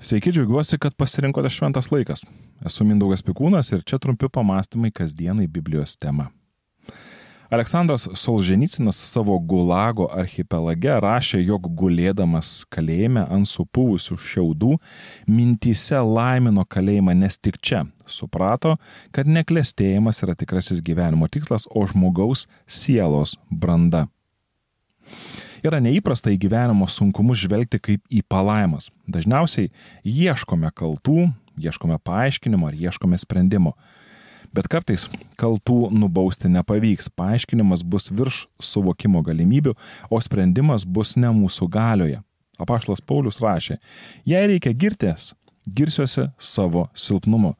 Sveiki, džiaugiuosi, kad pasirinkote šventas laikas. Esu Mindaugas Pikūnas ir čia trumpi pamastymai kasdienai Biblijos tema. Aleksandras Solženicinas savo Gulago archipelage rašė, jog gulėdamas kalėjime ant supūvusių šiaudų, mintise laimino kalėjimą, nes tik čia suprato, kad neklestėjimas yra tikrasis gyvenimo tikslas, o žmogaus sielos branda yra neįprasta į gyvenimo sunkumus žvelgti kaip į palaimas. Dažniausiai ieškome kaltų, ieškome paaiškinimo ar ieškome sprendimo. Bet kartais kaltų nubausti nepavyks, paaiškinimas bus virš suvokimo galimybių, o sprendimas bus ne mūsų galioje. Apaštas Paulius rašė, jei reikia girtis, girsiuosi savo silpnumu.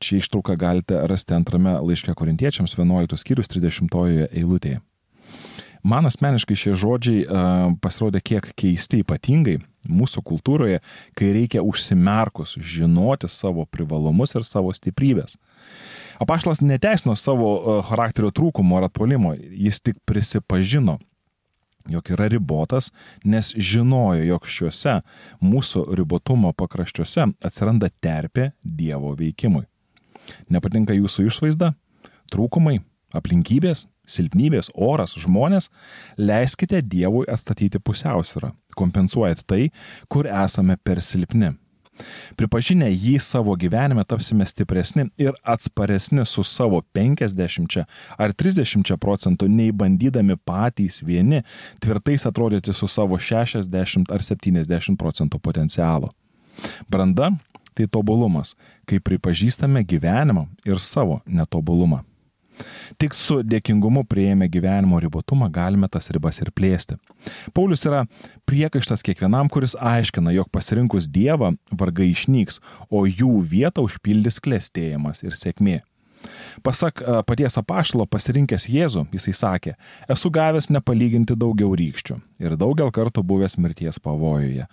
Čia ištrauką galite rasti antrame laiške korintiečiams 11 skyrius 30 eilutėje. Man asmeniškai šie žodžiai uh, pasirodė kiek keisti ypatingai mūsų kultūroje, kai reikia užsimerkus žinoti savo privalumus ir savo stiprybės. Apaštalas neteisino savo charakterio trūkumo ar atpolimo, jis tik prisipažino, jog yra ribotas, nes žinojo, jog šiuose mūsų ribotumo pakraščiuose atsiranda terpė Dievo veikimui. Nepatinka jūsų išvaizda, trūkumai, aplinkybės, silpnybės, oras, žmonės, leiskite Dievui atstatyti pusiausvyrą, kompensuojant tai, kur esame per silpni. Pripažinę jį savo gyvenime tapsime stipresni ir atsparesni su savo 50 ar 30 procentų, nei bandydami patys vieni tvirtais atrodyti su savo 60 ar 70 procentų potencialo. Branda tai tobulumas, kai pripažįstame gyvenimą ir savo netobulumą. Tik su dėkingumu prieėmę gyvenimo ribotumą galime tas ribas ir plėsti. Paulius yra priekaištas kiekvienam, kuris aiškina, jog pasirinkus Dievą vargai išnyks, o jų vietą užpildys klėstėjimas ir sėkmė. Pasak paties apaštalo pasirinkęs Jėzų, jisai sakė, esu gavęs nepalyginti daugiau rykščių ir daugel kartų buvęs mirties pavojuje.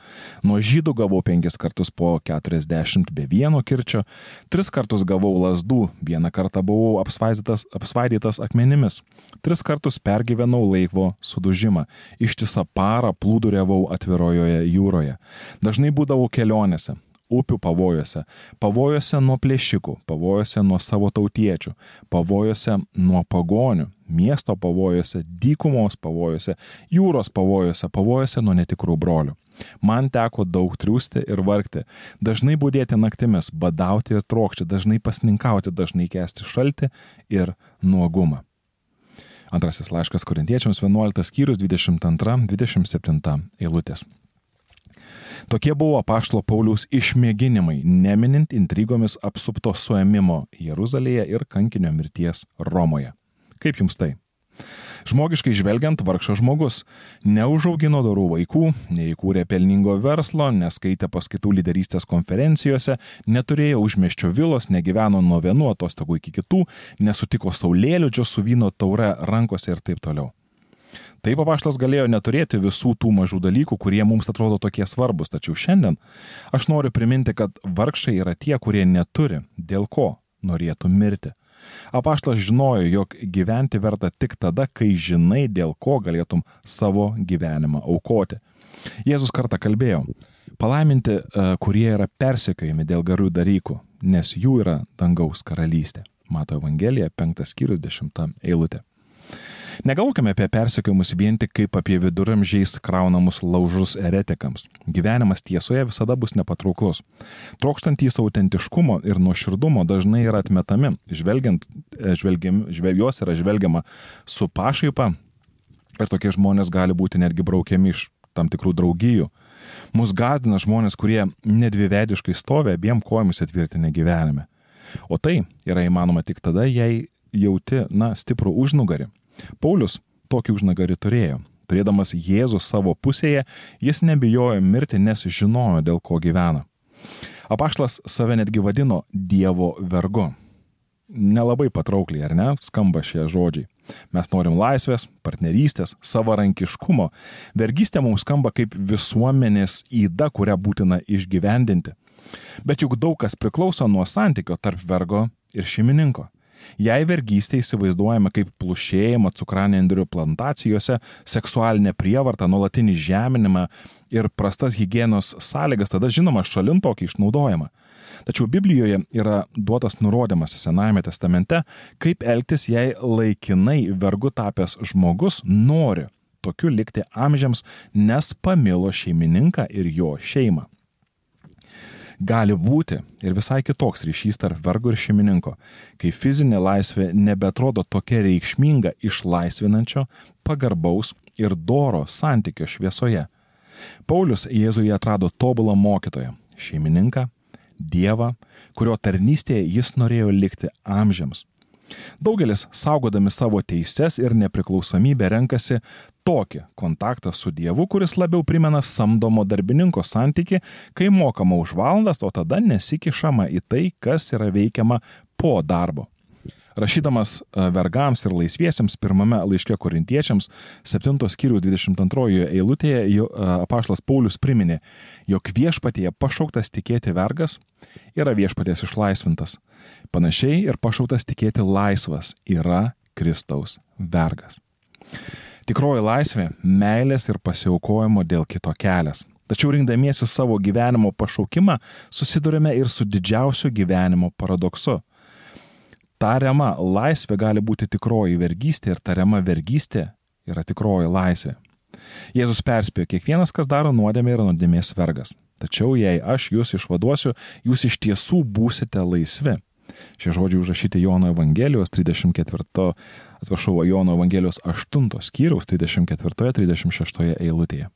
Nuo žydų gavau penkis kartus po 40 be vieno kirčio, tris kartus gavau lasdų, vieną kartą buvau apsvaidytas akmenimis, tris kartus pergyvenau laivo sudužimą, ištisą parą plūduriavau atvirojoje jūroje. Dažnai būdavau kelionėse, upių pavojuose, pavojuose nuo plėšikų, pavojuose nuo savo tautiečių, pavojuose nuo pagonių, miesto pavojuose, dykumos pavojuose, jūros pavojuose, pavojuose nuo netikrų brolių. Man teko daug triūsti ir vargti, dažnai būdėti naktimis, badauti ir trokšti, dažnai pasninkauti, dažnai kesti šaltį ir nuogumą. Antrasis laiškas korintiečiams 11 skyrius 22-27 eilutės. Tokie buvo paštlo Pauliaus išmėginimai, neminint intrigomis apsupto suėmimo Jeruzalėje ir kankinio mirties Romoje. Kaip jums tai? Žmogiškai žvelgiant, vargšas žmogus neužaugino dorų vaikų, neįkūrė pelningo verslo, neskaitė paskaitų lyderystės konferencijose, neturėjo užmeščio vilos, negyveno nuo vienų atostogų iki kitų, nesutiko saulėliudžio su vyno taure rankose ir taip toliau. Taip apaštas galėjo neturėti visų tų mažų dalykų, kurie mums atrodo tokie svarbus, tačiau šiandien aš noriu priminti, kad vargšai yra tie, kurie neturi, dėl ko norėtų mirti. Apaštas žinojo, jog gyventi verta tik tada, kai žinai, dėl ko galėtum savo gyvenimą aukoti. Jėzus kartą kalbėjo, palaiminti, e, kurie yra persekiojami dėl gerų dalykų, nes jų yra dangaus karalystė. Mato Evangelija, 5 skyrius, 10 eilutė. Negalvokime apie persekiojimus vien tik kaip apie viduramžiais kraunamus laužus eretikams. Gyvenimas tiesoje visada bus nepatrauklus. Trokštantys autentiškumo ir nuoširdumo dažnai yra atmetami, žvelgiant, e, žvelgiam, žvelgios yra žvelgiama su pašaipa ir tokie žmonės gali būti netgi braukiami iš tam tikrų draugijų. Mus gazdina žmonės, kurie nedvivediškai stovi abiem kojomis atvirtinę gyvenime. O tai yra įmanoma tik tada, jei jauti, na, stiprų užnugarį. Paulius tokį užnagarį turėjo. Turėdamas Jėzų savo pusėje, jis nebijojo mirti, nes žinojo, dėl ko gyvena. Apaštlas save netgi vadino Dievo vergu. Nelabai patraukliai, ar ne, skamba šie žodžiai. Mes norim laisvės, partnerystės, savarankiškumo. Vergystė mums skamba kaip visuomenės įda, kurią būtina išgyvendinti. Bet juk daug kas priklauso nuo santykio tarp vergo ir šeimininko. Jei vergystė įsivaizduojama kaip plušėjimą cukranendrių plantacijose, seksualinę prievartą, nuolatinį žeminimą ir prastas hygienos sąlygas, tada žinoma šalin tokį išnaudojimą. Tačiau Biblijoje yra duotas nurodymas Senajame testamente, kaip elgtis, jei laikinai vergu tapęs žmogus nori tokiu likti amžiams, nes pamilo šeimininką ir jo šeimą gali būti ir visai kitoks ryšys tarp vergo ir šeimininko, kai fizinė laisvė nebetrodo tokia reikšminga išlaisvinančio, pagarbaus ir doro santykio šviesoje. Paulius Jėzuje atrado tobulą mokytoją - šeimininką, Dievą, kurio tarnystėje jis norėjo likti amžiams. Daugelis, saugodami savo teises ir nepriklausomybę, renkasi tokį kontaktą su Dievu, kuris labiau primena samdomo darbininko santyki, kai mokama už valandas, o tada nesikišama į tai, kas yra veikiama po darbo. Rašydamas e, vergams ir laisviesiems pirmame laiške korintiečiams, 7 skyrių 22 eilutėje e, apaštas Paulius priminė, jog viešpatie pašauktas tikėti vergas yra viešpaties išlaisvintas. Panašiai ir pašauktas tikėti laisvas yra Kristaus vergas. Tikroji laisvė - meilės ir pasiaukojimo dėl kito kelias. Tačiau rinkdamiesi savo gyvenimo pašaukimą susidurime ir su didžiausiu gyvenimo paradoksu. Tariama laisvė gali būti tikroji vergystė ir tariama vergystė yra tikroji laisvė. Jėzus perspėjo, kiekvienas, kas daro nuodėmę, yra nuodėmės vergas. Tačiau jei aš jūs išvaduosiu, jūs iš tiesų būsite laisvi. Šie žodžiai užrašyti Jono Evangelijos 34, atsiprašau, Jono Evangelijos 8 skyriaus 34-36 eilutėje.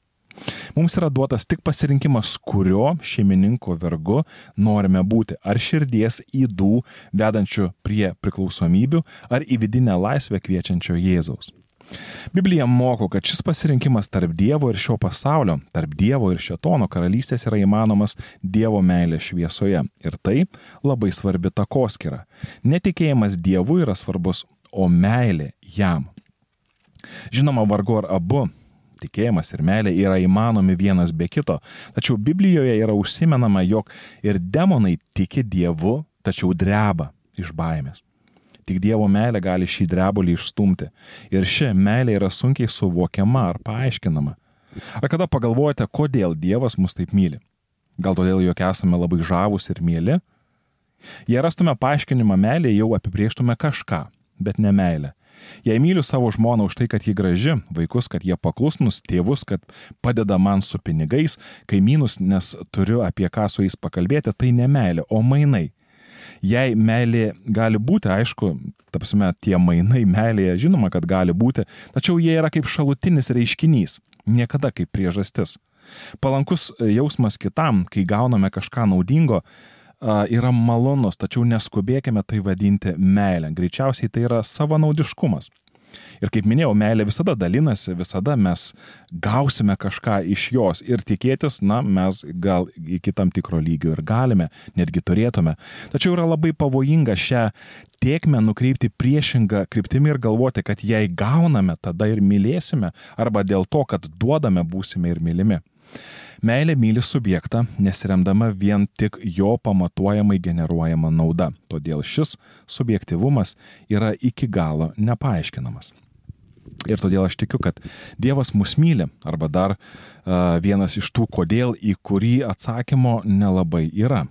Mums yra duotas tik pasirinkimas, kurio šeimininko vergu norime būti. Ar širdies įdų vedančių prie priklausomybių, ar į vidinę laisvę kviečiančio Jėzaus. Biblija moko, kad šis pasirinkimas tarp Dievo ir šio pasaulio, tarp Dievo ir Šetono karalystės yra įmanomas Dievo meilės šviesoje. Ir tai labai svarbi takoskira. Netikėjimas Dievu yra svarbus, o meilė jam. Žinoma, vargu ar abu tikėjimas ir meilė yra įmanomi vienas be kito. Tačiau Biblijoje yra užsimenama, jog ir demonai tiki Dievu, tačiau dreba iš baimės. Tik Dievo meilė gali šį drebulį išstumti. Ir ši meilė yra sunkiai suvokiama ar paaiškinama. Ar kada pagalvojate, kodėl Dievas mus taip myli? Gal todėl, jog esame labai žavus ir mėly? Jei rastume paaiškinimą meilė, jau apibrieštume kažką, bet ne meilę. Jei myliu savo žmoną už tai, kad ji graži, vaikus, kad jie paklusnus, tėvus, kad padeda man su pinigais, kaimynus, nes turiu apie ką su jais pakalbėti, tai ne meilė, o mainai. Jei meilė gali būti, aišku, tapsime, tie mainai meilėje, žinoma, kad gali būti, tačiau jie yra kaip šalutinis reiškinys, niekada kaip priežastis. Palankus jausmas kitam, kai gauname kažką naudingo, yra malonus, tačiau neskubėkime tai vadinti meilę. Greičiausiai tai yra savanaudiškumas. Ir kaip minėjau, meilė visada dalinasi, visada mes gausime kažką iš jos ir tikėtis, na, mes gal iki tam tikro lygio ir galime, netgi turėtume. Tačiau yra labai pavojinga šią tiekmę nukreipti priešingą kryptimį ir galvoti, kad jei gauname, tada ir mylėsime, arba dėl to, kad duodame, būsime ir mylimi. Meilė myli subjektą, nesiremdama vien tik jo pamatuojamai generuojama nauda, todėl šis subjektivumas yra iki galo nepaaiškinamas. Ir todėl aš tikiu, kad Dievas mus myli, arba dar uh, vienas iš tų, kodėl, į kurį atsakymo nelabai yra.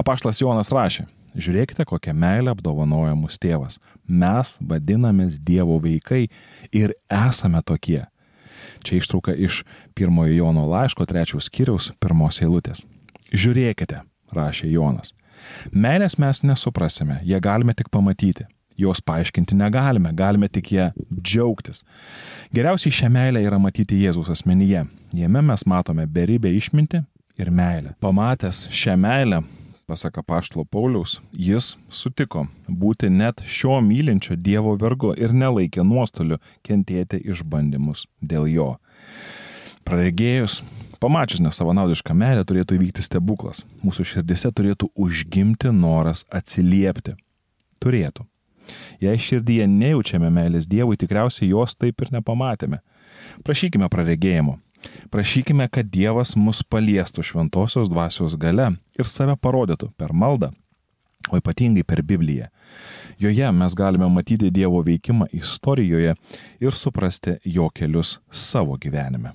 Apaštlas Jonas rašė, žiūrėkite, kokią meilę apdovanoja mūsų tėvas. Mes vadinamės Dievo vaikai ir esame tokie. Čia ištrauka iš pirmojo Jono laiško trečiaus skyriaus pirmos eilutės. Žiūrėkite, rašė Jonas. Meilės mes nesuprasime, ją galime tik pamatyti. Jos paaiškinti negalime, galime tik ją džiaugtis. Geriausiai šią meilę yra matyti Jėzaus asmenyje. Jame mes matome beribę išminti ir meilę. Pamatęs šią meilę, pasak apaštalo Pauliaus, jis sutiko būti net šio mylinčio Dievo vergu ir nelaikė nuostolių kentėti išbandymus dėl jo. Praregėjus, pamačius nesavanaudišką meilę turėtų įvykti stebuklas. Mūsų širdise turėtų užgimti noras atsiliepti. Turėtų. Jei širdyje nejaučiame meilės Dievui, tikriausiai jos taip ir nepamatėme. Prašykime praregėjimo Prašykime, kad Dievas mus paliestų šventosios dvasios gale ir save parodytų per maldą, o ypatingai per Bibliją. Joje mes galime matyti Dievo veikimą istorijoje ir suprasti jo kelius savo gyvenime.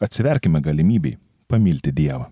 Atsiverkime galimybei pamilti Dievą.